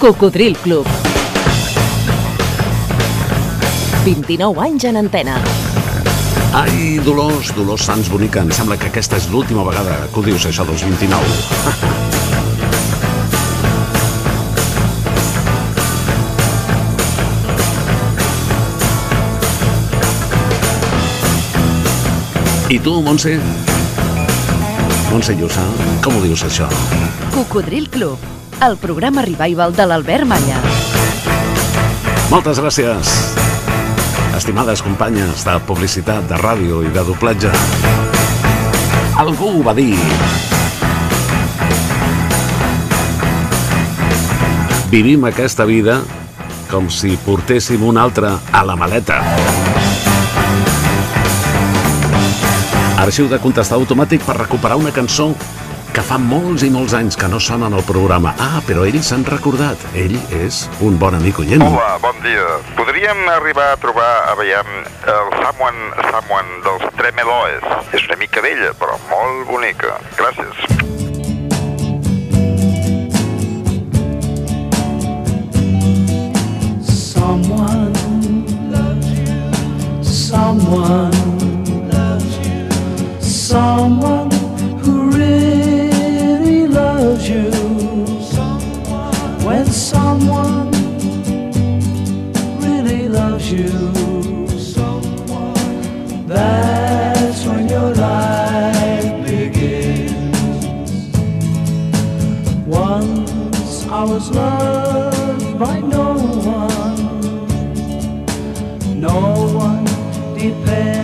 Cocodril Club. 29 anys en antena. Ai, Dolors, Dolors Sants Bonica, em sembla que aquesta és l'última vegada que ho dius, això dels 29. I tu, Montse? Montse Llussa, com ho dius, això? Cocodril Club, el programa revival de l'Albert Malla. Moltes gràcies, estimades companyes de publicitat, de ràdio i de doblatge. Algú va dir. Vivim aquesta vida com si portéssim una altra a la maleta. Arxiu de contestar automàtic per recuperar una cançó que fa molts i molts anys que no sona en el programa. Ah, però ells s'han recordat. Ell és un bon amic oient. Hola, bon dia. Podríem arribar a trobar, a veure, el Someone, Someone dels Tremeloes. És una mica vella, però molt bonica. Gràcies. Someone loves you. Someone loves you. Someone someone really loves you, that's when your life begins. Once I was loved by no one. No one depended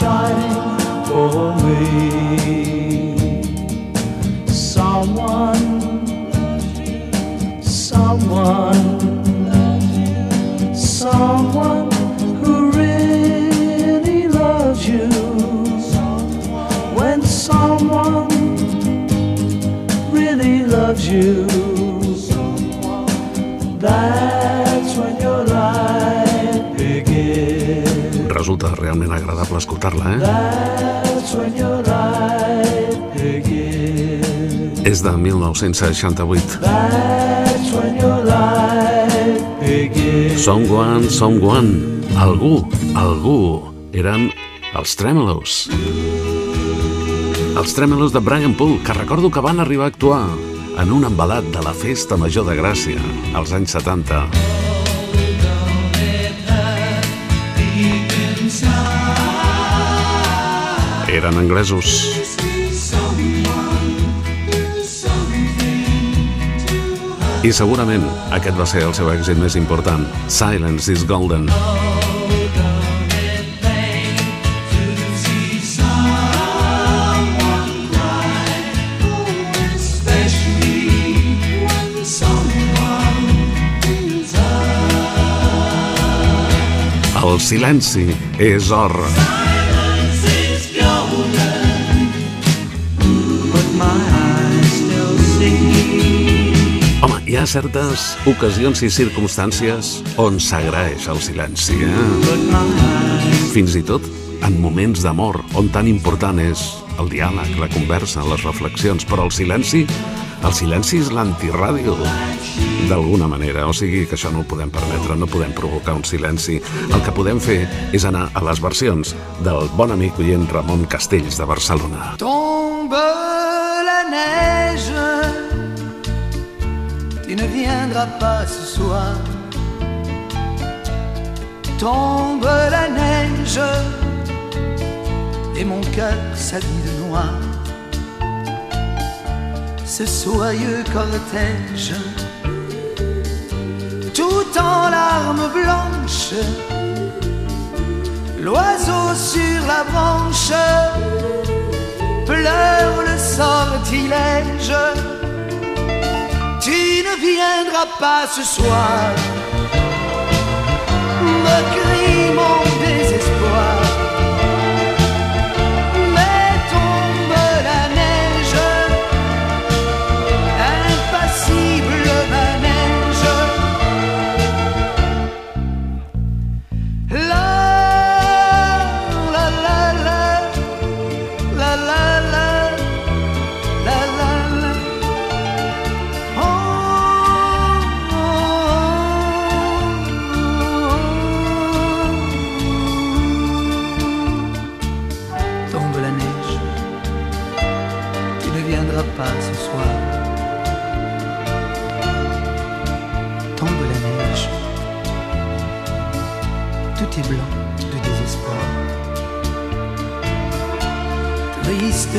shining for me. Someone, someone, someone who really loves you. When someone really loves you, that's Resulta realment agradable escoltar-la, eh? És de 1968. That's when your life begins. Someone, someone, algú, algú, eren els Tremolos. Els Tremolos de Brian Poole, que recordo que van arribar a actuar en un embalat de la Festa Major de Gràcia, als anys 70. Eren anglesos. I segurament aquest va ser el seu èxit més important, Silence is Golden. El silenci és or. But my eyes still see. Home, i ha certes ocasions i circumstàncies on s'agraeix el silenci, eh? Fins i tot en moments d'amor, on tan important és el diàleg, la conversa, les reflexions, però el silenci, el silenci és l'antiràdio, d'alguna manera. O sigui que això no ho podem permetre, no podem provocar un silenci. El que podem fer és anar a les versions del bon amic oient Ramon Castells de Barcelona. Tombe la neige, ne pas ce soir. Tombe la neige, et mon cœur s'habille de noir. Ce soyeux cortège, tout en larmes blanches, l'oiseau sur la branche pleure le sortilège. Tu ne viendras pas ce soir, me crie mon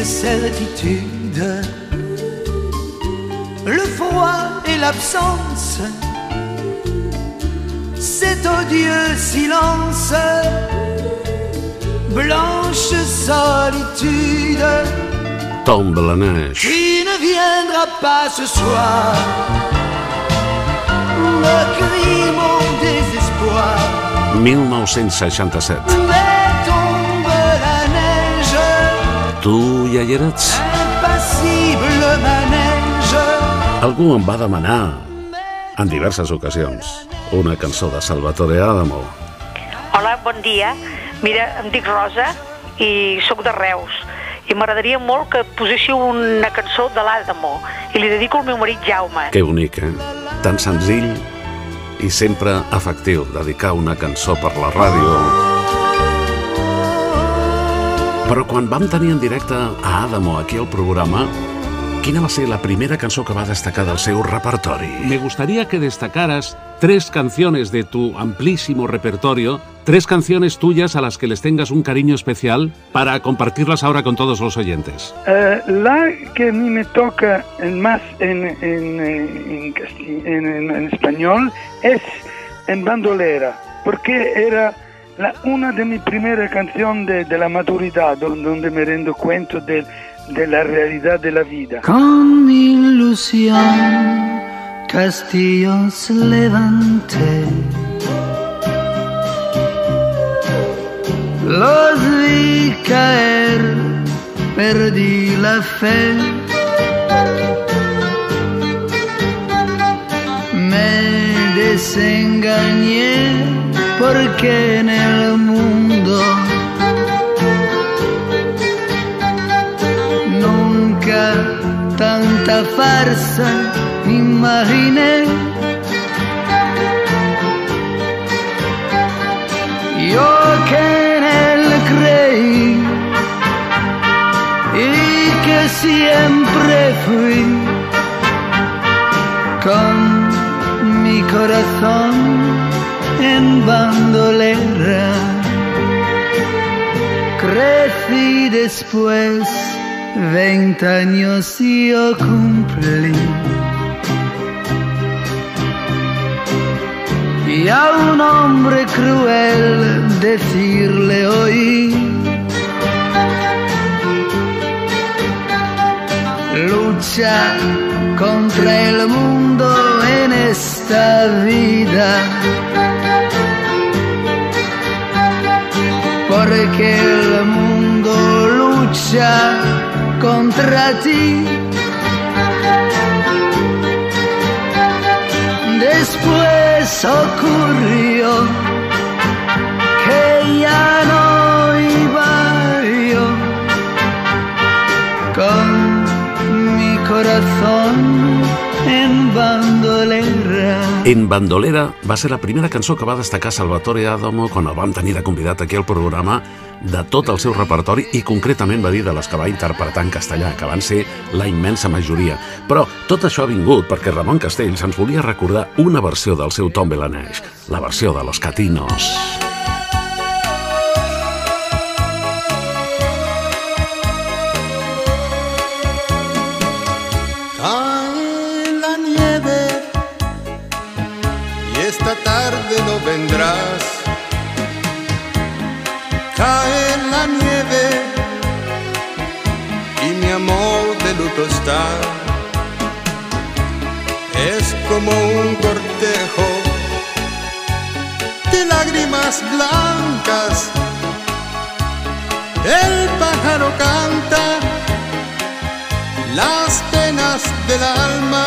Triste certitude, le froid et l'absence, cet odieux silence, blanche solitude. Tombe la neige. Tu ne viendras pas ce soir, me crie mon désespoir. 1967. Mais Tu impassible manège. Algú em va demanar, en diverses ocasions, una cançó de Salvatore Adamo. Hola, bon dia. Mira, em dic Rosa i sóc de Reus. I m'agradaria molt que poséssiu una cançó de l'Adamo i li dedico al meu marit Jaume. Que bonic, eh? Tan senzill i sempre efectiu dedicar una cançó per la ràdio. Però quan vam tenir en directe a Adamo aquí al programa, quina va ser la primera cançó que va destacar del seu repertori? Me gustaría que destacaras tres canciones de tu amplísimo repertorio, tres canciones tuyas a las que les tengas un cariño especial para compartirlas ahora con todos los oyentes. Eh, la que a mí me toca en más en, en, eh, en, casti- en- en- en español es en bandolera, porque era la, una delle mie prime canzoni de, della maturità, dove mi rendo conto de, della realtà della vita. Con ilusión Castillos levante. Los vi caer, perdi la fe. Me desengañé porque en el mundo Nunca tanta farsa imaginé. Yo que en él creí y que siempre fui con mi corazón en bandolera. Crecí después, veinte años yo cumplí. Y a un hombre cruel decirle hoy, lucha contra el mundo en esta vida. Porque el mundo lucha contra ti. después ocurrió que ya no iba yo con mi corazón en bandolera. En Bandolera va ser la primera cançó que va destacar Salvatore Adamo quan el vam tenir de convidat aquí al programa de tot el seu repertori i concretament va dir de les que va interpretar en castellà, que van ser la immensa majoria. Però tot això ha vingut perquè Ramon Castells ens volia recordar una versió del seu Tom Belaneix, la versió de Los Catinos. Cae está. Es como un cortejo de lágrimas blancas. El pájaro canta las penas del alma.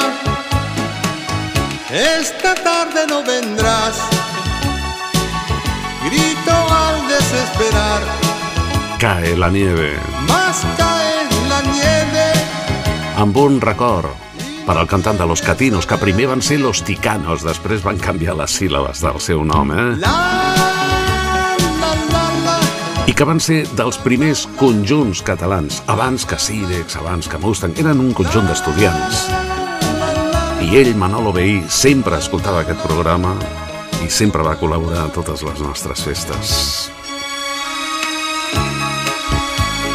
Esta tarde no vendrás, grito al desesperar, Cae la nieve, más cae la nieve. Amb un record per al cantant de Los Catinos, que primer van ser Los Ticanos, després van canviar les síl·labes del seu nom, eh? La, la, la. I que van ser dels primers conjunts catalans, abans que Sirex, abans que Mustang, eren un conjunt d'estudiants. I ell, Manolo Veí, sempre escoltava aquest programa i sempre va col·laborar a totes les nostres festes.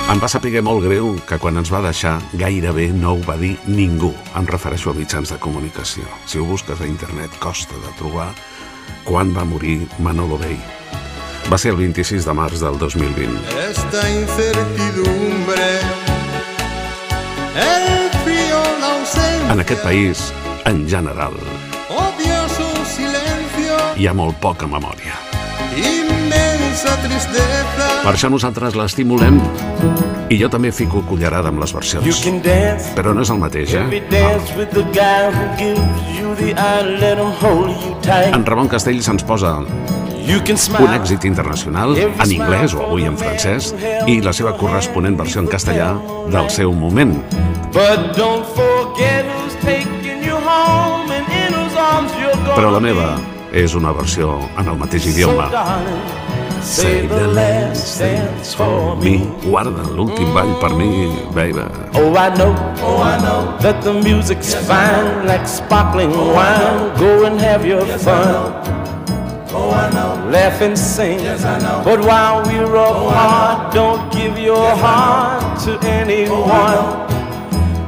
Em va saber molt greu que quan ens va deixar gairebé no ho va dir ningú. Em refereixo a mitjans de comunicació. Si ho busques a internet costa de trobar quan va morir Manolo Bay. Va ser el 26 de març del 2020. Esta incertidumbre, el frío, la En aquest país, en general, hi ha molt poca memòria. Inmensa tristeza. Per això nosaltres l'estimulem i jo també fico cullerada amb les versions. Però no és el mateix, eh? tight. En Ramon Castells ens posa un èxit internacional en anglès o avui en francès i la seva corresponent versió en castellà del seu moment. Però la meva és una versió en el mateix idioma. Darling, say the last dance for me. Mi, guarda l'últim ball per mi, baby. Oh, I know, oh, I know that the music's fine, like sparkling oh, wine. Go and have your fun. Oh, I know. Laugh and sing. Yes, I know. But while we're oh, apart, don't give your heart to oh, anyone.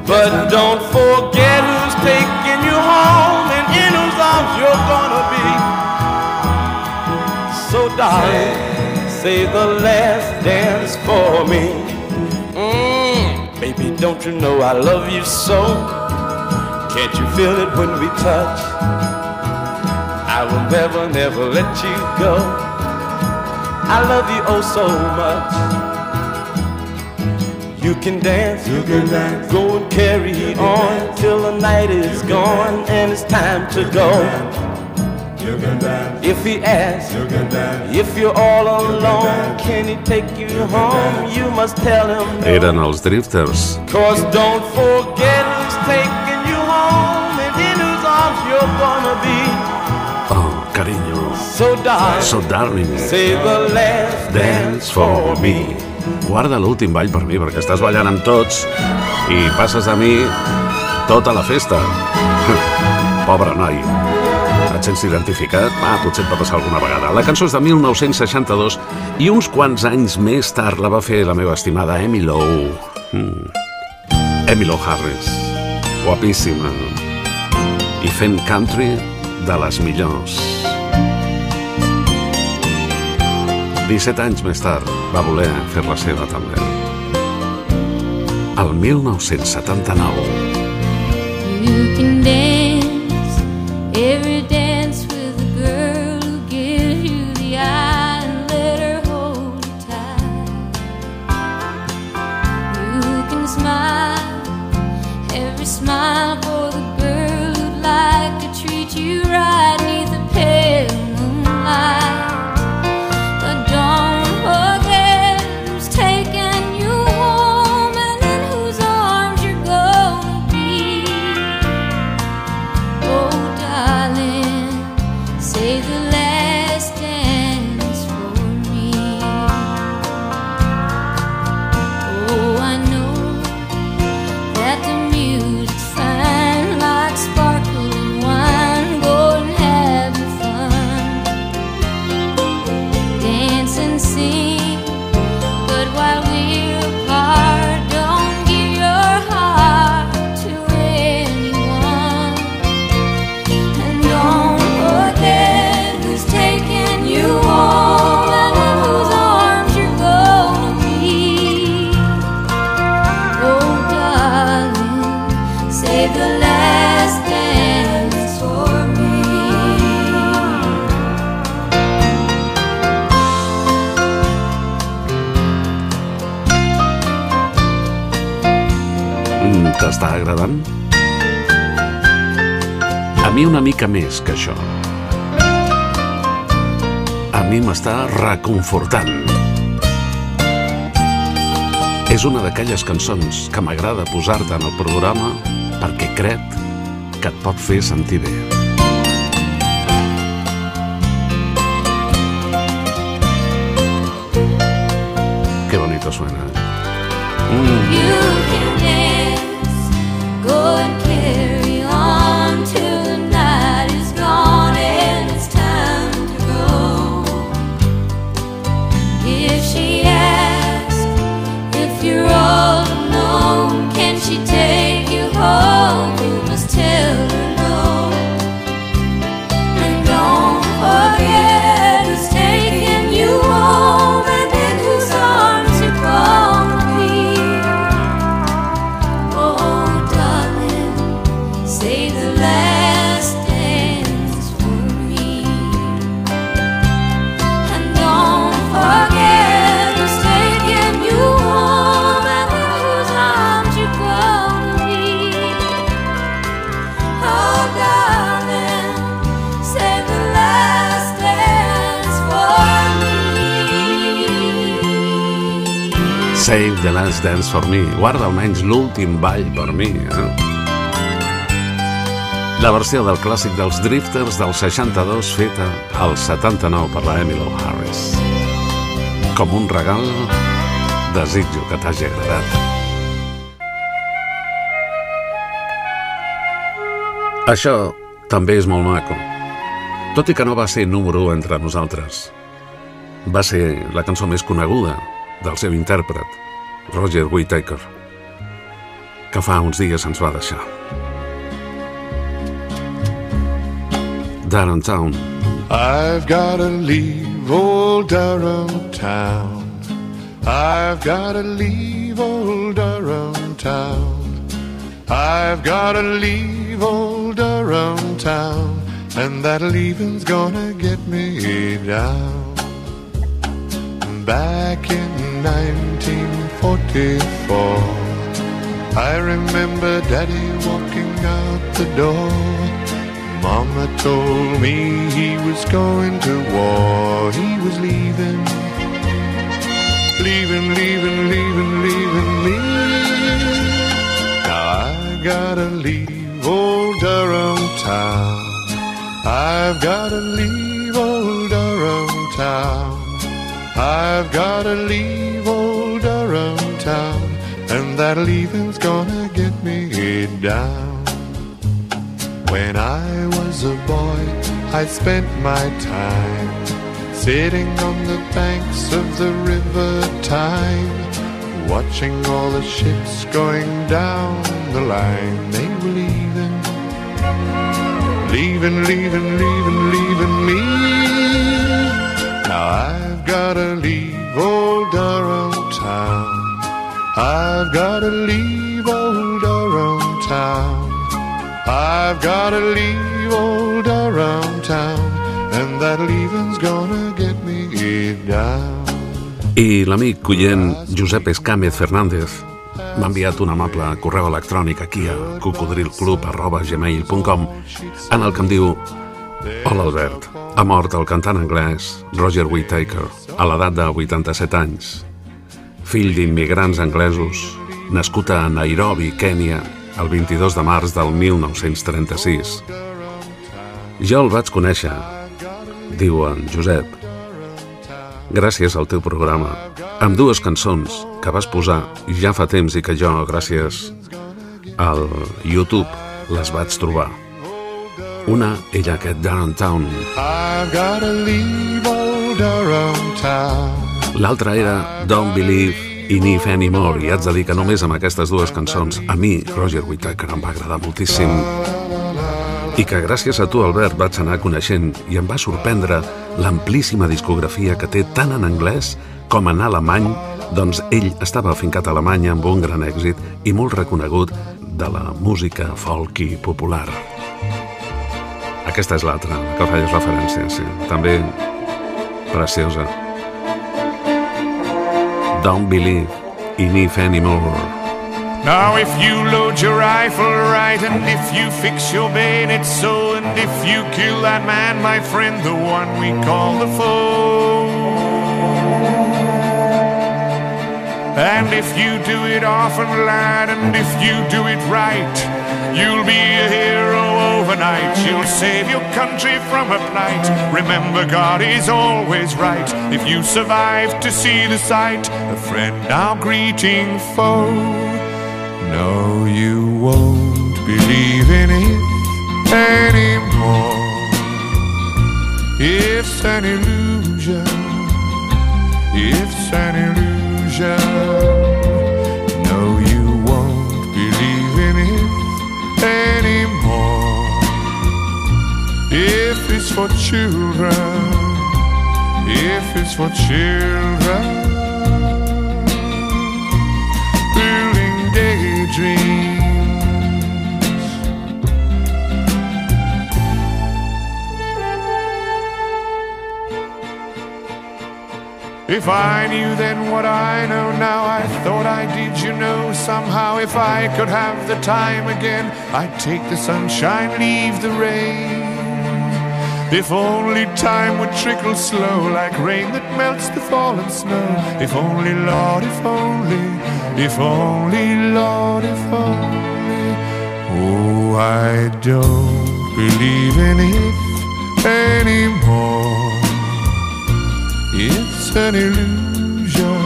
But don't forget who's taking you home and in whose arms you're gonna be. So, darling, say the last dance for me. Mm, baby, don't you know I love you so? Can't you feel it when we touch? I will never, never let you go. I love you oh so much. You can dance, you can dance, go and carry on till the night is gone and it's time to go. You can dance. If he asks, you can dance. If you're all alone, can he take you home? You must tell him no. Eren els Drifters. Cause don't forget who's taking you home and in whose arms you're gonna be. Oh, carinyo. So darling, So darling, say the last dance for me. Guarda l'últim ball per mi, perquè estàs ballant amb tots i passes a mi tota la festa. Pobre noi. Et sents identificat? Ah, potser et va passar alguna vegada. La cançó és de 1962 i uns quants anys més tard la va fer la meva estimada Emmy Lowe. Mm. Emmy Lowe Harris. Guapíssima. I fent country de les millors. 17 anys més tard va voler fer-la seva també. El 1979. You can dance reconfortant. És una d'aquelles cançons que m'agrada posar-te en el programa perquè crec que et pot fer sentir bé. Qué bonito suena. Mm. The Last Dance for Me. Guarda almenys l'últim ball per mi. Eh? La versió del clàssic dels Drifters del 62 feta al 79 per la Emily Harris. Com un regal, desitjo que t'hagi agradat. Això també és molt maco. Tot i que no va ser número 1 entre nosaltres. Va ser la cançó més coneguda del seu intèrpret, Roger Whittaker, que fa uns dies ens va deixar. Durham Town. I've gotta leave old Durham town. I've gotta leave old Durham town. I've gotta leave old Durham town. And that leaving's gonna get me down. Back in 1944, I remember Daddy walking out the door. Mama told me he was going to war. He was leaving, leaving, leaving, leaving, leaving me. Now I gotta leave old Durham town. I've gotta leave old Durham town. I've gotta leave old Durham town. And that leaving's gonna get me down. When I was a boy, I spent my time sitting on the banks of the river Tyne, watching all the ships going down the line. They were leaving, leaving, leaving, leaving, leaving me. Now I've gotta leave old Durham town. I've gotta leave old Durham town. I've gotta leave old Durham town, and that leaving's gonna get me down. I l'amic collent Josep Escàmez Fernández m'ha enviat un amable correu electrònic aquí a cocodrilclub.gmail.com en el que em diu Hola Albert, ha mort el cantant anglès Roger Whittaker a l'edat de 87 anys. Fill d'immigrants anglesos, nascut a Nairobi, Kènia, el 22 de març del 1936. Jo el vaig conèixer, diu en Josep, gràcies al teu programa, amb dues cançons que vas posar ja fa temps i que jo, gràcies al YouTube, les vaig trobar. Una era aquest Downtown, l'altra era Don't Believe in If Anymore, i haig de dir que només amb aquestes dues cançons a mi, Roger Whittaker, em va agradar moltíssim. I que gràcies a tu, Albert, vaig anar coneixent i em va sorprendre l'amplíssima discografia que té tant en anglès com en alemany, doncs ell estava afincat a Alemanya amb un gran èxit i molt reconegut de la música folky popular. Aquesta és l'altra, a que feies referència, sí. També preciosa. Don't believe in if anymore. Now, if you load your rifle right, and if you fix your bayonet so, and if you kill that man, my friend, the one we call the foe. And if you do it often, lad, and if you do it right, you'll be a hero overnight. You'll save your country from a plight. Remember, God is always right. If you survive to see the sight, a friend now greeting foe. No, you won't believe in it anymore. It's an illusion. It's an illusion. It's for children, if it's for children, building daydreams. If I knew then what I know now, I thought I did, you know, somehow. If I could have the time again, I'd take the sunshine, leave the rain. If only time would trickle slow, like rain that melts the fallen snow. If only, Lord, if only, if only, Lord, if only. Oh, I don't believe in it anymore. It's an illusion.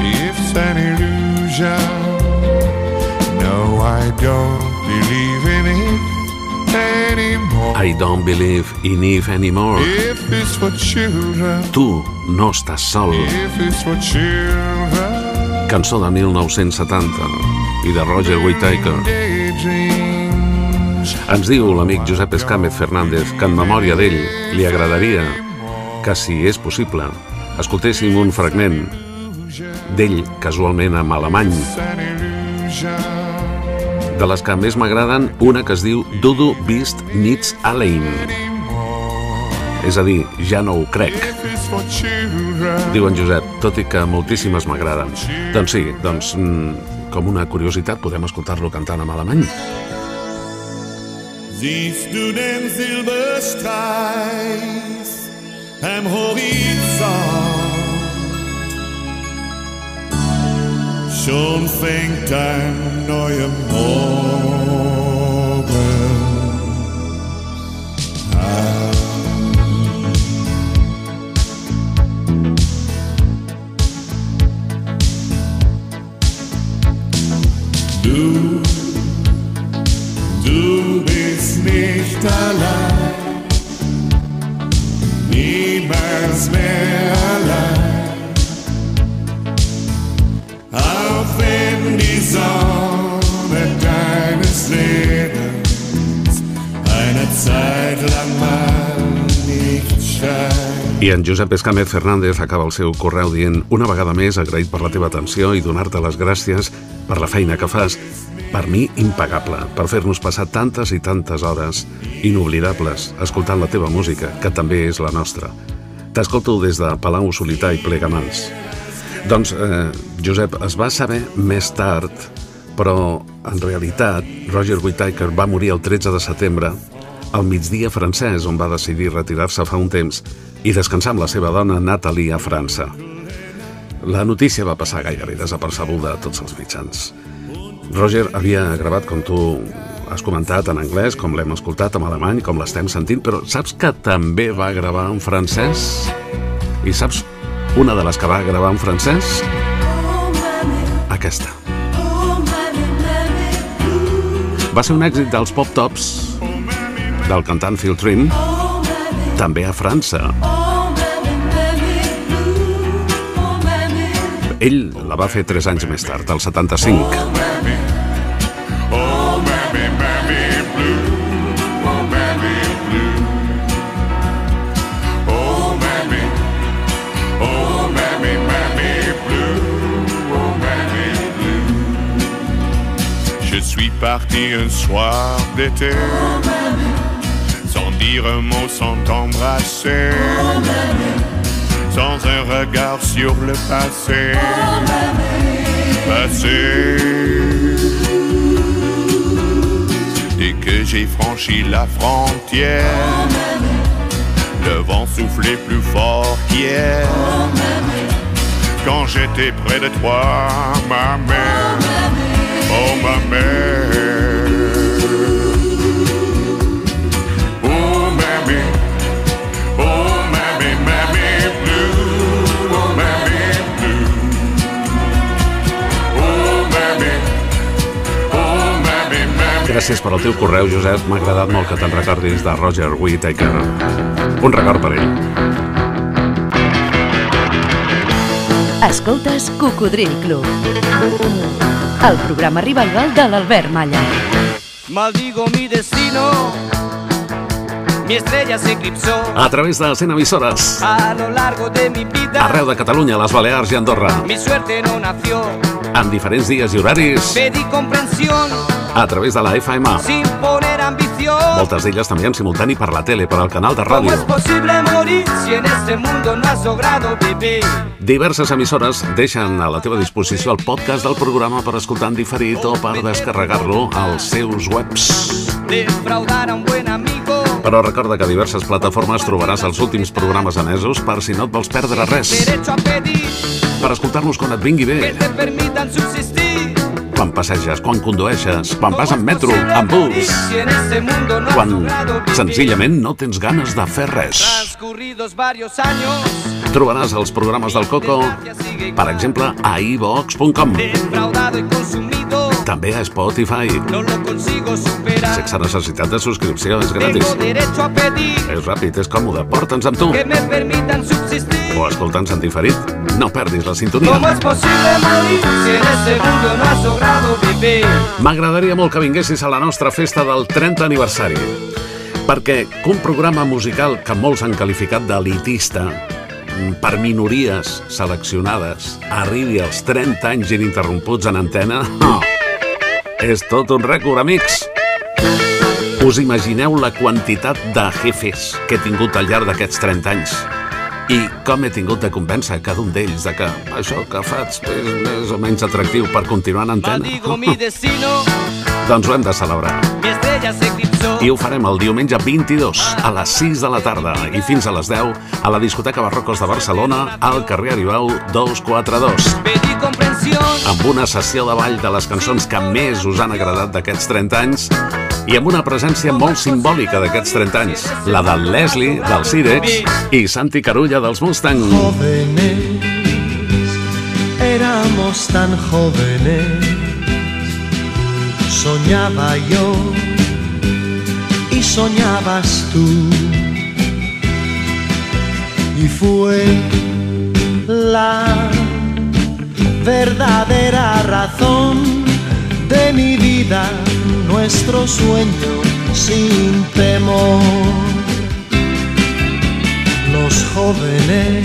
It's an illusion. No, I don't believe anymore. I don't believe in Eve anymore. If it's for children, Tu no estàs sol. if it's for children, Cançó de 1970 i de Roger Whittaker. Ens diu l'amic Josep Escàmez Fernández que en memòria d'ell li agradaria que, si és possible, escoltéssim un fragment d'ell, casualment en alemany. De les que més m'agraden, una que es diu Dudu Beast Needs Alain. És a dir, ja no ho crec. Diu en Josep, tot i que moltíssimes m'agraden. Doncs sí, doncs, mm, com una curiositat, podem escoltar-lo cantant en alemany. Siehst du den Silberstreif am Horizont? Schon fängt ein neuer Morgen an. Du Du bist nicht allein, niemals mehr allein. Sonne deines Lebens eine Zeit lang mal nicht scheint. I en Josep Escàmez Fernández acaba el seu correu dient una vegada més agraït per la teva atenció i donar-te les gràcies per la feina que fas, per mi impagable, per fer-nos passar tantes i tantes hores inoblidables escoltant la teva música, que també és la nostra. T'escolto des de Palau Solità i Plegamans. Doncs, eh, Josep, es va saber més tard, però en realitat Roger Whittaker va morir el 13 de setembre al migdia francès, on va decidir retirar-se fa un temps i descansar amb la seva dona Nathalie a França. La notícia va passar gairebé desapercebuda a tots els mitjans. Roger havia gravat, com tu has comentat, en anglès, com l'hem escoltat en alemany, com l'estem sentint, però saps que també va gravar en francès? I saps una de les que va gravar en francès? Aquesta. Va ser un èxit dels Pop Tops, del cantant Phil Trim, també a França. Ell la va fer 3 anys més tard, al 75. Suis parti un soir d'été. Sans dire un mot, sans t'embrasser. Sans un regard sur le passé. passé. Dès que j'ai franchi la frontière, le vent soufflait plus fort qu'hier. Quand j'étais près de toi, ma mère, oh ma mère. Oh mamie, oh mamie, mamie blue, oh mamie blue. Oh mamie, oh mamie, mamie. Gràcies per al teu correu, Josep. M'ha agradat molt que te'n recordis de Roger Whittaker. Un record per ell. Escoltes Cocodril Club. El programa revival de l'Albert Malla. Maldigo mi destino, mi estrella se eclipsó A través de 100 emissores. a lo largo de mi vida. Arreu de Catalunya, les Balears i Andorra. Mi suerte no nació, En diferents dies i horaris. pedí comprensión A través de la FM. sin poner ambición. Moltes d'elles també en simultani per la tele, per al canal de ¿Cómo es ràdio. posible morir si en este mundo no has logrado vivir? Diverses emissores deixen a la teva disposició el podcast del programa per escoltar en diferit o per descarregar-lo als seus webs. Defraudar a un buen amigo. Però recorda que a diverses plataformes trobaràs els últims programes emesos per si no et vols perdre res. Per escoltar-nos quan et vingui que bé. te permitan subsistir. Quan passeges, quan condueixes, quan vas en metro, en bus. Quan senzillament no tens ganes de fer res. Trobaràs els programes del Coco, per exemple, a ivox.com. També a Spotify. Sense necessitat de subscripció, és gratis. És ràpid, és còmode, porta'ns amb tu. O escolta'ns en diferit. No perdis la sintonia. ¿Cómo es posible morir si en este mundo no has logrado vivir? M'agradaria molt que vinguessis a la nostra festa del 30 aniversari. Perquè un programa musical que molts han qualificat d'elitista, per minories seleccionades, arribi als 30 anys ininterromputs en antena, oh, és tot un rècord, amics. Us imagineu la quantitat de jefes que he tingut al llarg d'aquests 30 anys? I com he tingut de convèncer cada un d'ells de que això que faig és més o menys atractiu per continuar en antena? Doncs ho hem de celebrar. I ho farem el diumenge 22 a les 6 de la tarda i fins a les 10 a la discoteca Barrocos de Barcelona al carrer Aribau 242 Pedí comprensión, amb una sessió de ball de les cançons que més us han agradat d'aquests 30 anys i amb una presència molt simbòlica d'aquests 30 anys, la del Leslie, del Cirex i Santi Carulla dels Mustang. Jóvenes, éramos tan jóvenes, soñaba yo y soñabas tú. Y fue la verdadera razón de mi vida, nuestro sueño sin temor. Los jóvenes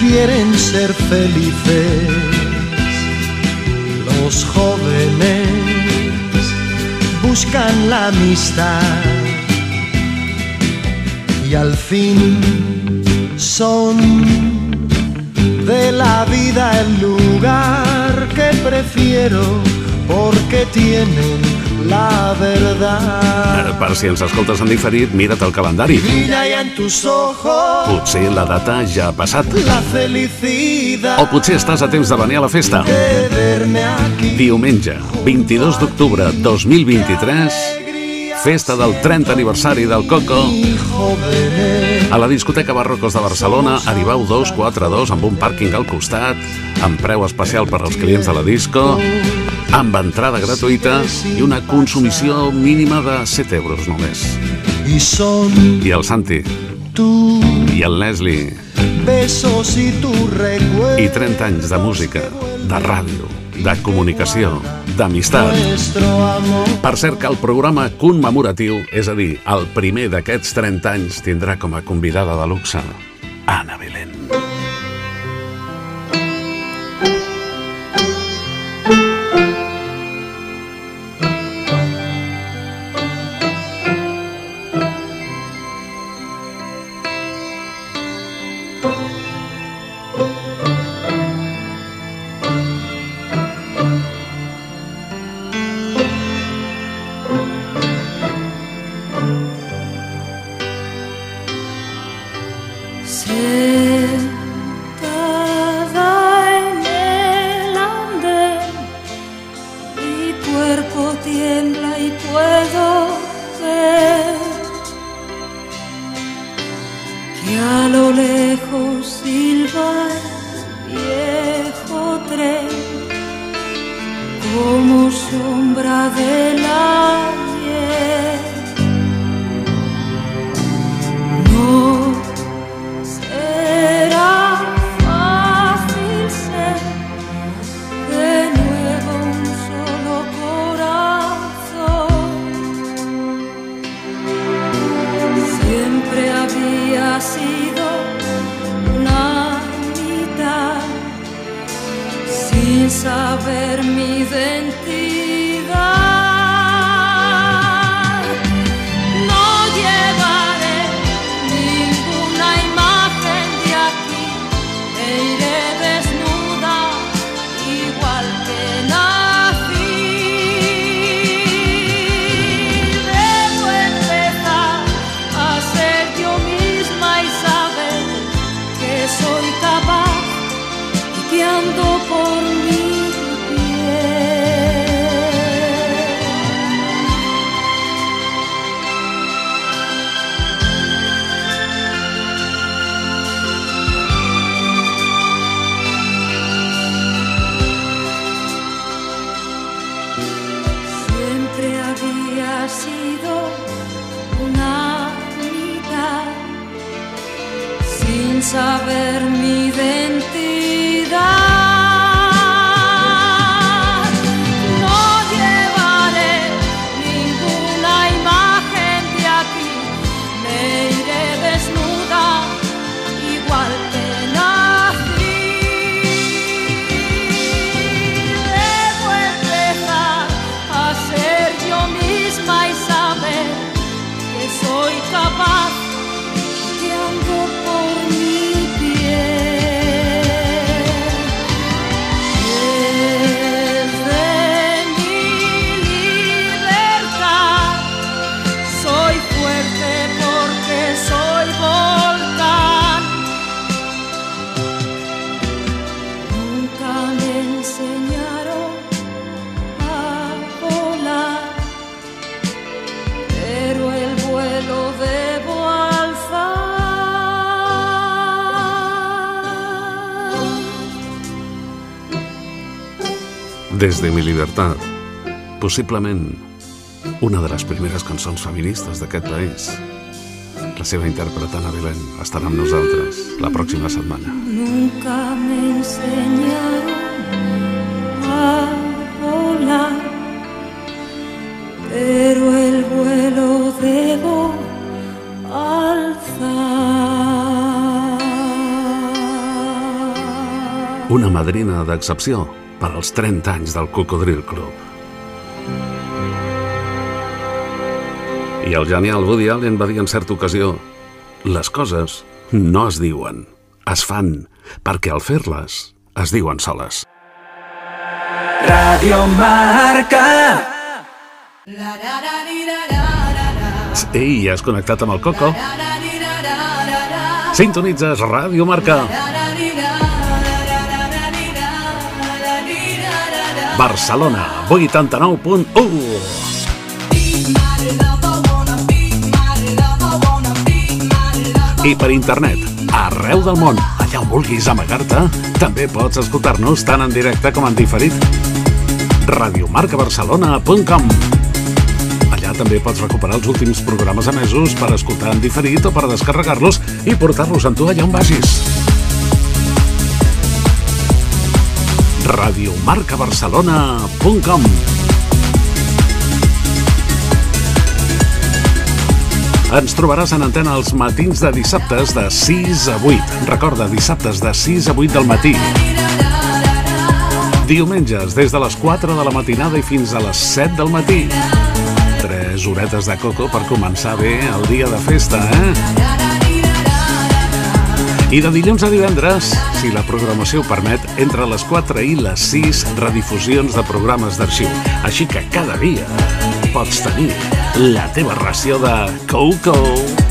quieren ser felices. Los jóvenes buscan la amistad y al fin son de la vida el lugar que prefiero porque tienen la verdad. Eh, Per si ens escoltes en diferit, mira't el calendari. Ya en tus ojos Potser la data ja ha passat. la felicidad O potser estàs a temps de venir a la festa. Diumenge, 22 d'octubre 2023, festa del 30 aniversari del Coco, a la discoteca Barrocos de Barcelona, Aribau 242, amb un pàrquing al costat, amb preu especial per als clients de la disco, amb entrada gratuïta i una consumició mínima de 7 euros només. y son I el Santi, tú i el Leslie, besos y tu recuerdo. i 30 anys de música, de ràdio, de comunicació, d'amistat. Per cert que el programa commemoratiu, és a dir, el primer d'aquests 30 anys, tindrà com a convidada de luxe Anna Belén. Des de mi libertad, possiblement una de les primeres cançons feministes d'aquest país. La seva intèrpreta Ana Belén estarà amb nosaltres la pròxima setmana. Nunca me enseñaron a volar, pero el vuelo debo alzar. Una madrina d'excepció per als 30 anys del Cocodril Club. I el genial Woody Allen va dir en certa ocasió les coses no es diuen, es fan, perquè al fer-les es diuen soles. Radio Marca. Ei, has connectat amb el Coco? Sintonitzes Ràdio Marca. Barcelona, 89.1. I per internet, arreu del món, allà on vulguis amagar-te, també pots escoltar-nos tant en directe com en diferit. radiomarcabarcelona.com Allà també pots recuperar els últims programes emesos per escoltar en diferit o per descarregar-los i portar-los amb tu allà on vagis. radiomarcabarcelona.com Ens trobaràs en antena els matins de dissabtes de 6 a 8. Recorda, dissabtes de 6 a 8 del matí. Diumenges, des de les 4 de la matinada i fins a les 7 del matí. Tres horetes de coco per començar bé el dia de festa, eh? I de dilluns a divendres, si la programació ho permet, entre les 4 i les 6 redifusions de programes d'arxiu. Així que cada dia pots tenir la teva ració de Coco. Looking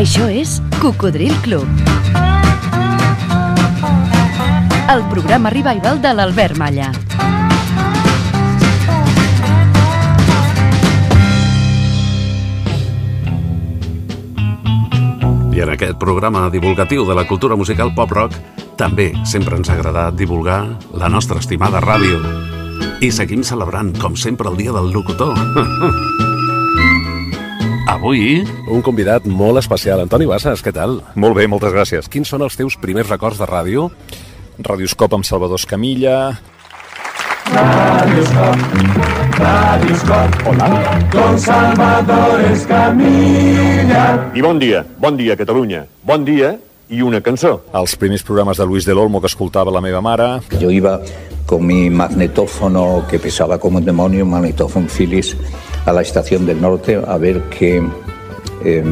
Això és Cocodril Club. El programa revival de l'Albert Malla. I en aquest programa divulgatiu de la cultura musical pop-rock també sempre ens ha agradat divulgar la nostra estimada ràdio. I seguim celebrant, com sempre, el dia del locutor. Avui... Un convidat molt especial. Antoni Bassas, què tal? Molt bé, moltes gràcies. Quins són els teus primers records de ràdio? Radioscop amb Salvador Escamilla... Radioscop, Radioscop, hola, con Salvador Escamilla. I bon dia, bon dia, Catalunya. Bon dia i una cançó. Els primers programes de Luis del Olmo que escoltava la meva mare... Yo iba con mi magnetófono que pesaba como un demonio, un magnetófono Philips, a la estación del norte a ver qué eh,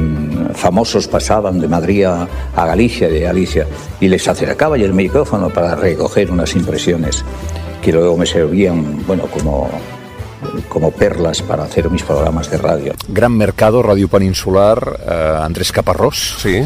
famosos pasaban de Madrid a, a Galicia, de Galicia, y les acercaba yo el micrófono para recoger unas impresiones que luego me servían, bueno, como, como perlas para hacer mis programas de radio. Gran Mercado, Ràdio Peninsular, eh, Andrés Caparrós. Sí.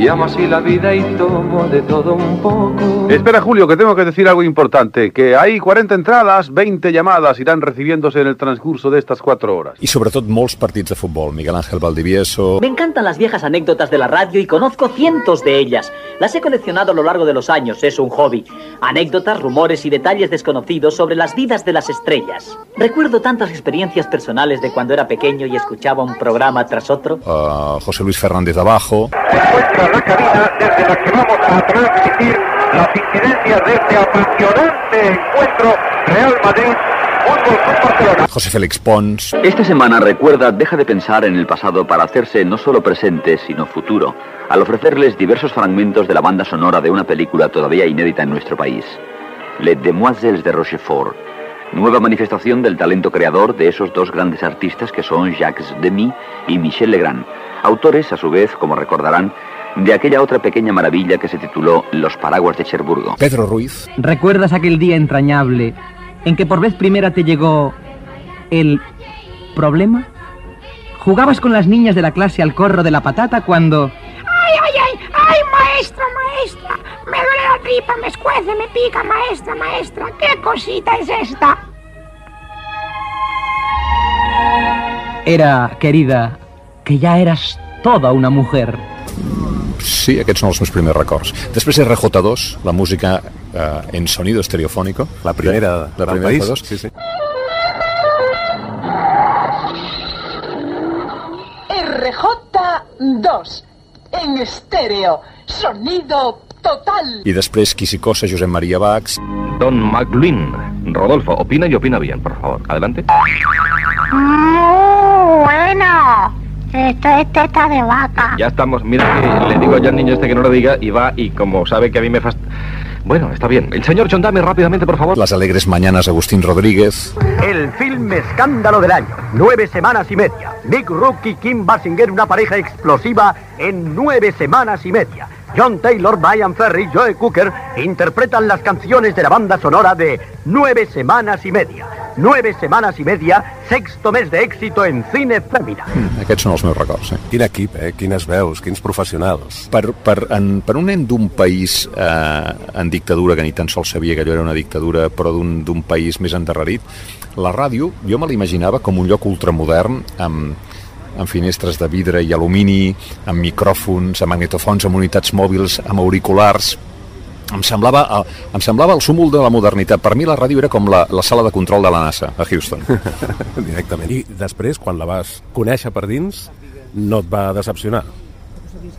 Y amo así la vida y tomo de todo un poco. Espera, Julio, que tengo que decir algo importante. Que hay 40 entradas, 20 llamadas irán recibiéndose en el transcurso de estas cuatro horas. I sobretot molts partits de futbol. Miguel Ángel Valdivieso... Me encantan las viejas anécdotas de la radio y conozco cientos de ellas. Las he coleccionado a lo largo de los años, es un hobby. Anécdotas, rumores y detalles desconocidos sobre las vidas de las estrellas. Recuerdo tantas experiencias personales de cuando era pequeño y escuchaba un programa tras otro. Uh, José Luis Fernández Abajo... la cabina desde la que vamos a transmitir las incidencias de este apasionante encuentro Real Madrid. Fútbol Club Barcelona. José Félix Pons... Esta semana recuerda deja de pensar en el pasado para hacerse no solo presente, sino futuro, al ofrecerles diversos fragmentos de la banda sonora de una película todavía inédita en nuestro país. Les Demoiselles de Rochefort, nueva manifestación del talento creador de esos dos grandes artistas que son Jacques Demy y Michel Legrand, autores, a su vez, como recordarán, de aquella otra pequeña maravilla que se tituló Los Paraguas de Cherburgo. Pedro Ruiz. ¿Recuerdas aquel día entrañable en que por vez primera te llegó el problema? Jugabas con las niñas de la clase al corro de la patata cuando... ¡Ay, ay, ay! ¡Ay, maestra, maestra! Me duele la tripa, me escuece, me pica, maestra, maestra. ¿Qué cosita es esta? Era, querida, que ya eras toda una mujer. Sí, aquests són els meus primers records. Després RJ2, la música eh, en sonido estereofónico. La primera la del primera país. RJ2. Sí, sí. RJ2 en estéreo, sonido total. I després Quisicosa, Josep Maria Bax. Don McLuhan. Rodolfo, opina y opina bien, por favor. Adelante. ¡Muy bueno! Esto es teta de vaca. Ya estamos. Mira que le digo ya al niño este que no lo diga y va y como sabe que a mí me fast... Bueno, está bien. El señor Chondame, rápidamente, por favor. Las alegres mañanas, Agustín Rodríguez. El film escándalo del año. Nueve semanas y media. Nick Rook y Kim Basinger, una pareja explosiva en nueve semanas y media. John Taylor, Brian Ferry, Joe Cooker interpretan las canciones de la banda sonora de Nueve semanas y media. Nueve semanas y media, sexto mes de éxito en cine fèmina. Aquests són els meus records. Eh? Quin equip, eh? Quines veus, quins professionals. Per, per, en, per un nen d'un país eh, en dictadura, que ni tan sols sabia que allò era una dictadura, però d'un d'un país més endarrerit, la ràdio jo me l'imaginava com un lloc ultramodern amb, amb finestres de vidre i alumini, amb micròfons, amb magnetofons, amb unitats mòbils, amb auriculars... Em semblava, eh, em semblava el súmul de la modernitat. Per mi la ràdio era com la, la sala de control de la NASA, a Houston. Directament. I després, quan la vas conèixer per dins, no et va decepcionar?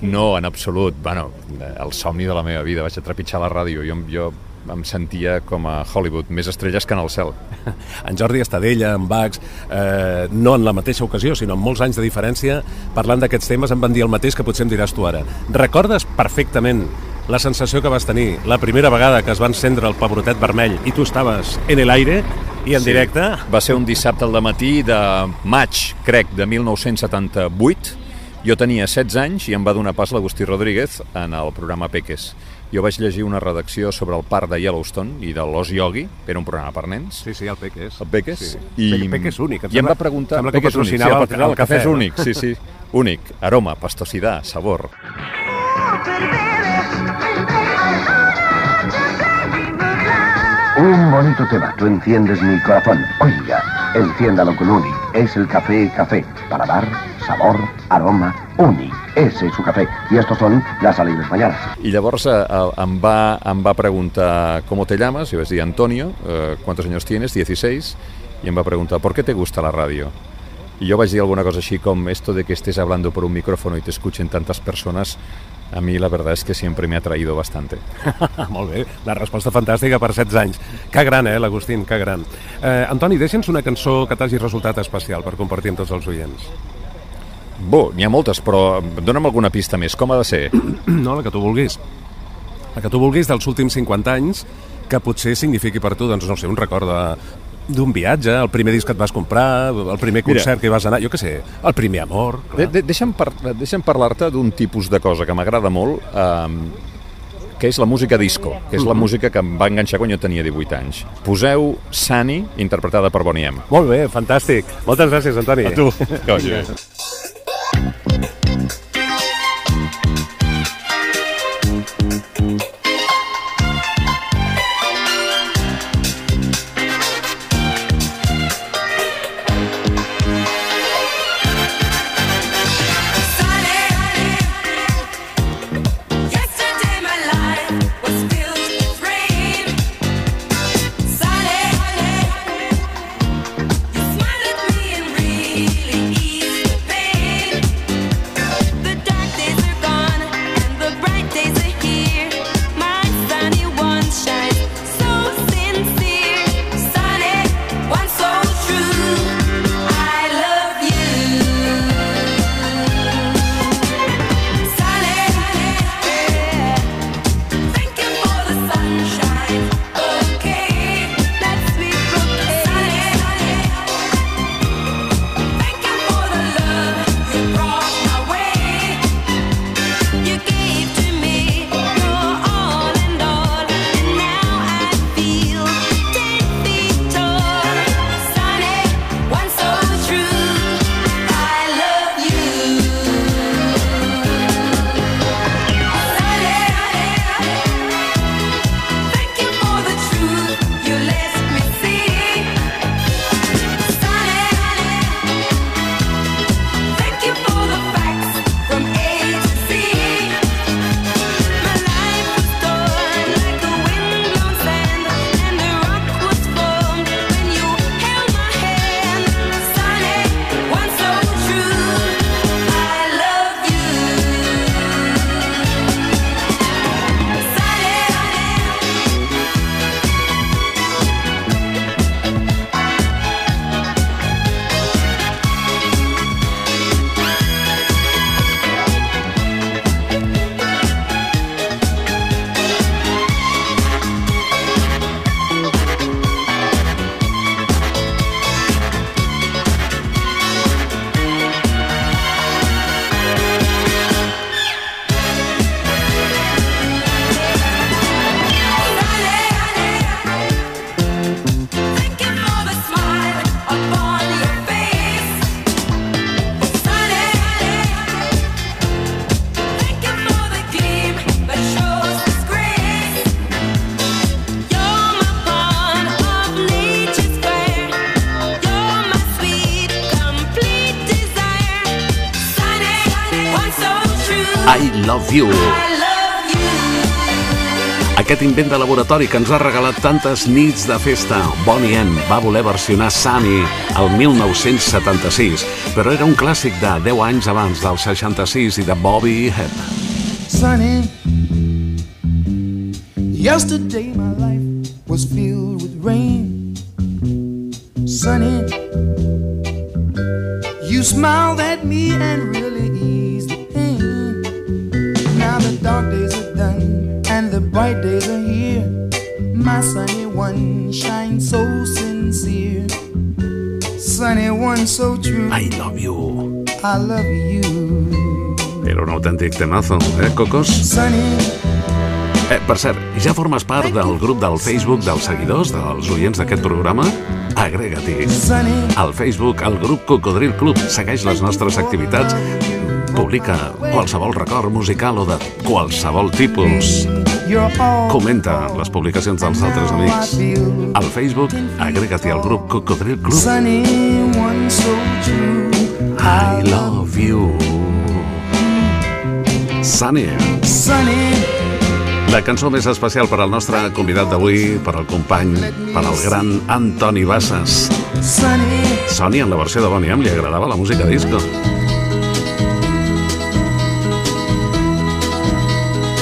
No, en absolut. Bueno, el somni de la meva vida. Vaig a trepitjar la ràdio. Jo, jo em sentia com a Hollywood, més estrelles que en el cel. En Jordi Estadella, en Bax, eh, no en la mateixa ocasió, sinó amb molts anys de diferència, parlant d'aquests temes em van dir el mateix que potser em diràs tu ara. Recordes perfectament la sensació que vas tenir la primera vegada que es va encendre el pebrotet vermell i tu estaves en el aire i en Sí. directe? Va ser un dissabte al matí de maig, crec, de 1978. Jo tenia 16 anys i em va donar pas l'Agustí Rodríguez en el programa Peques. Jo vaig llegir una redacció sobre el parc de Yellowstone i de l'Os Yogi, era un programa per nens. Sí, sí, el Peques. El Peques. Sí. I, Pe- Peques únic, em I em va preguntar... sembla que Peques únic, sí, el, el- el, el cafè és no? únic, sí, sí. Únic, aroma, pastosidad, sabor. Un bonito tema, tú enciendes mi corazón. Oiga, enciéndalo con Uni. Es el café café. Para dar sabor, aroma, Uni. Ese es su café. Y estos son las alegres mañanas. I llavors eh, em, va, em va preguntar ¿Cómo te llamas? Yo vaig dir Antonio, eh, ¿cuántos años tienes? 16. Y em va preguntar ¿Por qué te gusta la radio? Y yo vaig dir alguna cosa així com esto de que estés hablando por un micrófono y te escuchen tantas personas, a mí la verdad es que siempre me ha atraído bastante. Molt bé, la resposta fantàstica per 16 anys. Que gran, eh, l'Agustín, que gran. Eh, Antoni, deixa'ns una cançó que t'hagi resultat especial per compartir amb tots els oients. Bo, n'hi ha moltes, però dona'm alguna pista més. Com ha de ser? No, la que tu vulguis. La que tu vulguis dels últims 50 anys, que potser signifiqui per tu, doncs, no sé, un record de d'un viatge, el primer disc que et vas comprar, el primer concert Mira. que hi vas anar, jo què sé, el primer amor... De, de, deixa'm, par deixa'm parlar-te d'un tipus de cosa que m'agrada molt, eh, que és la música disco, que és la Mhm. música que em va enganxar quan jo tenia 18 anys. Poseu Sunny, interpretada per Bonnie M. Molt bé, fantàstic. Moltes gràcies, Antoni. A tu. Coño. Invent de laboratori que ens ha regalat tantes nits de festa. Bonnie M va voler versionar Sunny el 1976, però era un clàssic de 10 anys abans del 66 i de Bobby Hebb. Sunny. Yesterday my life was filled with rain. Era un autèntic temazo, eh, Cocos? Eh, per cert, ja formes part del grup del Facebook dels seguidors, dels oients d'aquest programa? Agrega-t'hi. Al Facebook, al grup Cocodril Club. Segueix les nostres activitats. Publica qualsevol record musical o de qualsevol tipus. Comenta les publicacions dels altres amics. Al Facebook, agrega't al grup Cocodril Club. I love you. Sunny. Sunny. La cançó més especial per al nostre convidat d'avui, per al company, per al gran Antoni Bassas. Sunny. Sony, en la versió de Bonnie M, li agradava la música disco.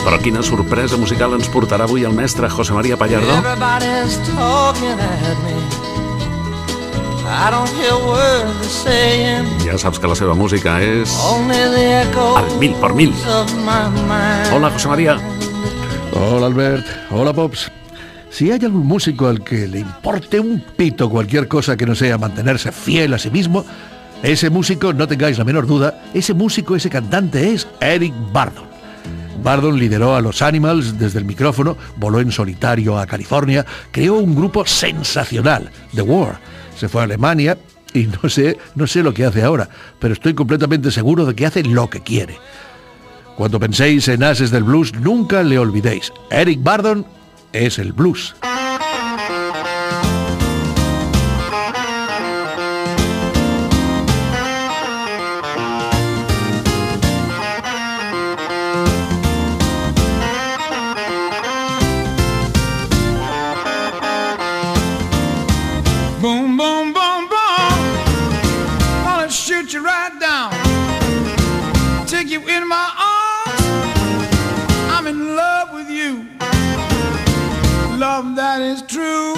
Però quina sorpresa musical ens portarà avui el mestre José María Pallardó? Everybody's talking at me. Ja saps que la seva música és Only the echo al mil por mil. of my mind. Hola, José María. Hola Albert, hola Pops. Si hay algún músico al que le importe un pito cualquier cosa que no sea mantenerse fiel a sí mismo, ese músico, no tengáis la menor duda, ese músico, ese cantante es Eric Bardon. Bardon lideró a los Animals desde el micrófono, voló en solitario a California, creó un grupo sensacional, The War. Se fue a Alemania y no sé, no sé lo que hace ahora, pero estoy completamente seguro de que hace lo que quiere. Cuando penséis en ases del blues, nunca le olvidéis. Eric Bardon es el blues. My arms. I'm in love with you. Love that is true.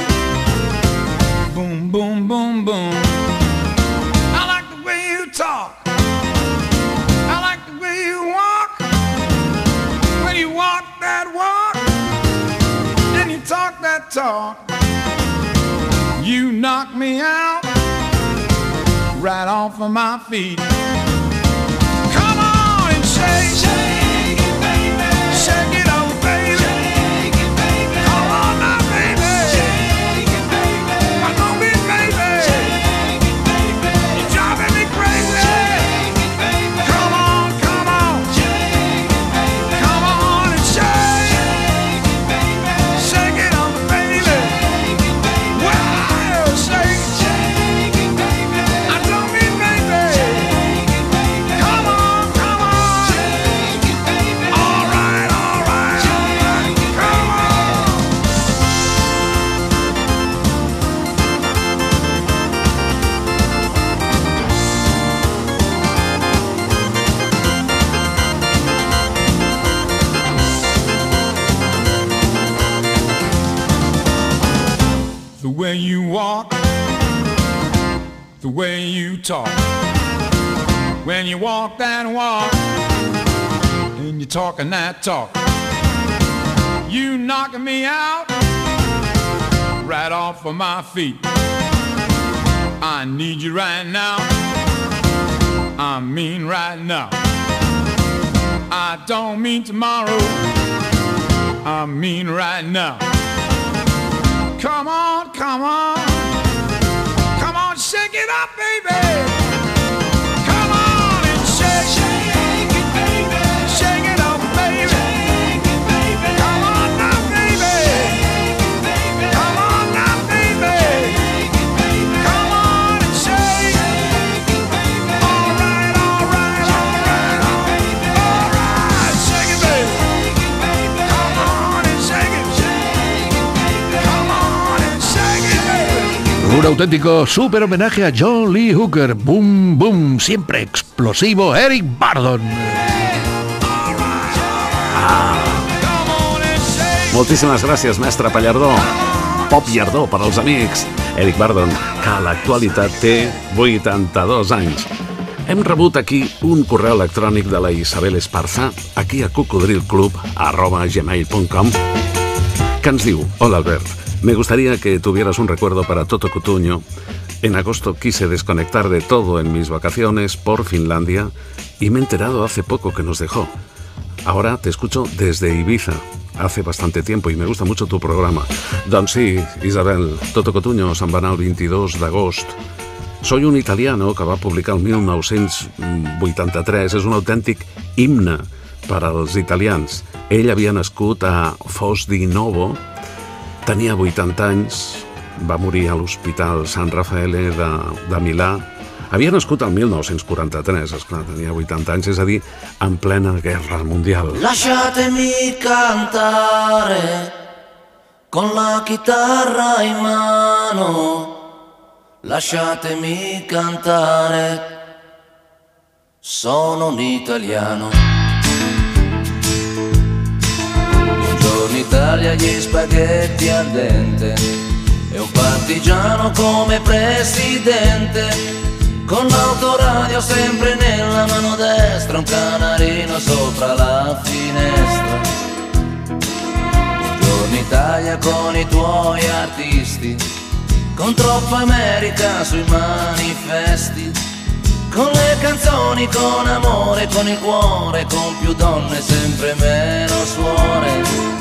Boom, boom, boom, boom. I like the way you talk. I like the way you walk. When you walk that walk. And you talk that talk. You knock me out right off of my feet change. change. Talk. When you walk that walk, and you're talking that talk, you knocking me out right off of my feet. I need you right now. I mean right now. I don't mean tomorrow. I mean right now. Come on, come on. Un auténtico super homenaje a John Lee Hooker. Boom, boom, siempre explosivo, Eric Bardon. Moltíssimes gràcies, mestre Pallardó. Pop Llardó per als amics. Eric Bardon, que a l'actualitat té 82 anys. Hem rebut aquí un correu electrònic de la Isabel Esparza, aquí a cocodrilclub, arroba gmail.com, que ens diu, Hola Albert, me gustaría que tuvieras un recuerdo para Toto Cutuño. En agosto quise desconectar de todo en mis vacaciones por Finlandia y me he enterado hace poco que nos dejó. Ahora te escucho desde Ibiza, hace bastante tiempo i me gusta mucho tu programa. Doncs sí, Isabel, Toto Cotuño anar el 22 d'agost Soy un italiano, que va publicar el 1983, és un autèntic himne per als italians. Ell havia nascut a Fos di Novo, tenia 80 anys, va morir a l'Hospital San Raffaele de, de Milà, havia nascut el 1943, esclar, tenia 80 anys, és a dir, en plena guerra mundial. Lasciatemi cantare con la chitarra in mano. Lasciatemi cantare. Sono un italiano. Buongiorno Italia, gli spaghetti al dente. E un partigiano come presidente. Con l'autoradio sempre nella mano destra, un canarino sopra la finestra. Buongiorno Italia con i tuoi artisti, con troppa America sui manifesti, con le canzoni, con amore, con il cuore, con più donne, sempre meno suore.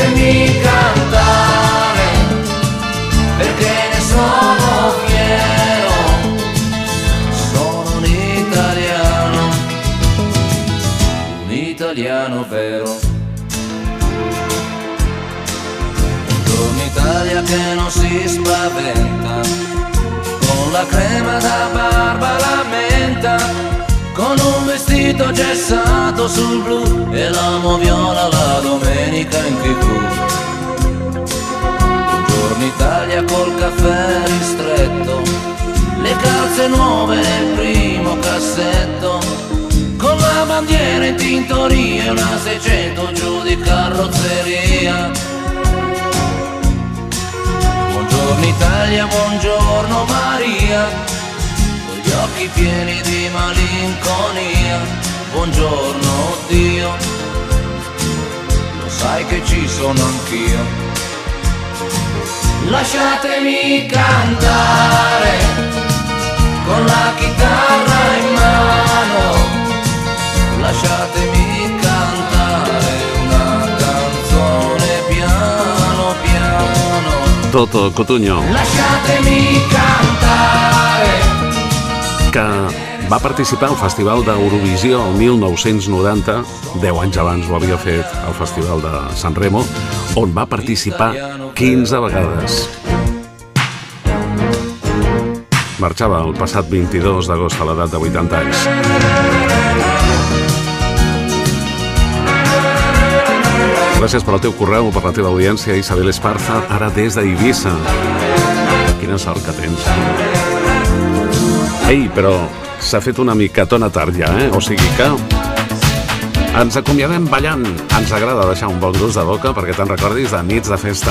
lasciatemi cantare perché ne sono fiero, sono un italiano, un italiano vero. Buongiorno Italia che non si spaventa, con la crema da barba la menta, con un vestito gessato sul blu e l'amo viola la domenica in tv. Buongiorno Italia col caffè ristretto, le calze nuove nel primo cassetto, con la bandiera in tintoria e una 600 giù di carrozzeria. Buongiorno Italia, buongiorno Maria, occhi pieni di malinconia, buongiorno Dio, lo sai che ci sono anch'io. Lasciatemi cantare con la chitarra in mano, lasciatemi cantare una canzone piano piano. Toto Cotugno, Lasciatemi cantare que va participar al Festival d'Eurovisió el 1990, 10 anys abans ho havia fet al Festival de San Remo, on va participar 15 vegades. Marxava el passat 22 d'agost a l'edat de 80 anys. Gràcies per al teu correu, per la teva audiència, Isabel Esparza, ara des d'Eivissa. Quina sort que tens. Ei, però s'ha fet una micatona tard ja, eh? O sigui que ens acomiadem ballant. Ens agrada deixar un bon gust de boca perquè te'n recordis de nits de festa.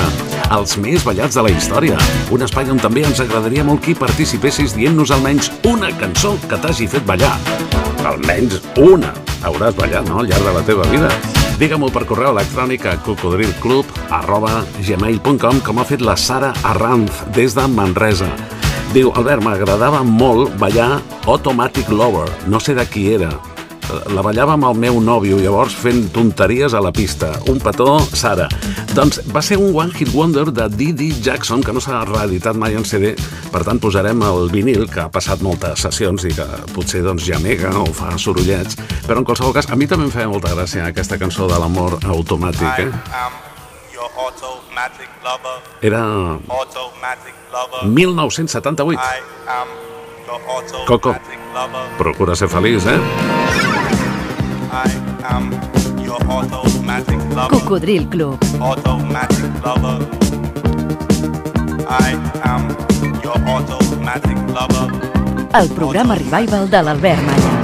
Els més ballats de la història. Un espai on també ens agradaria molt que hi participessis dient-nos almenys una cançó que t'hagi fet ballar. Almenys una hauràs ballat, no?, al llarg de la teva vida. Digue-m'ho per correu electrònic a cocodrilclub arroba gmail.com com ha fet la Sara Arranz des de Manresa. Diu, Albert, m'agradava molt ballar Automatic Lover. No sé de qui era. La ballava amb el meu nòvio, llavors fent tonteries a la pista. Un petó, Sara. Doncs va ser un One Hit Wonder de Didi Jackson, que no s'ha reeditat mai en CD, per tant posarem el vinil, que ha passat moltes sessions i que potser doncs gemega o fa sorollets, però en qualsevol cas, a mi també em feia molta gràcia aquesta cançó de l'amor automàtic, eh? Your automatic lover. Era Automatic lover. 1978. I am your automatic Coco, lover. procura ser feliç, eh? I am your automatic lover. Cocodril Club. Automatic lover. I am your automatic lover. El programa revival de l'Albert Malla.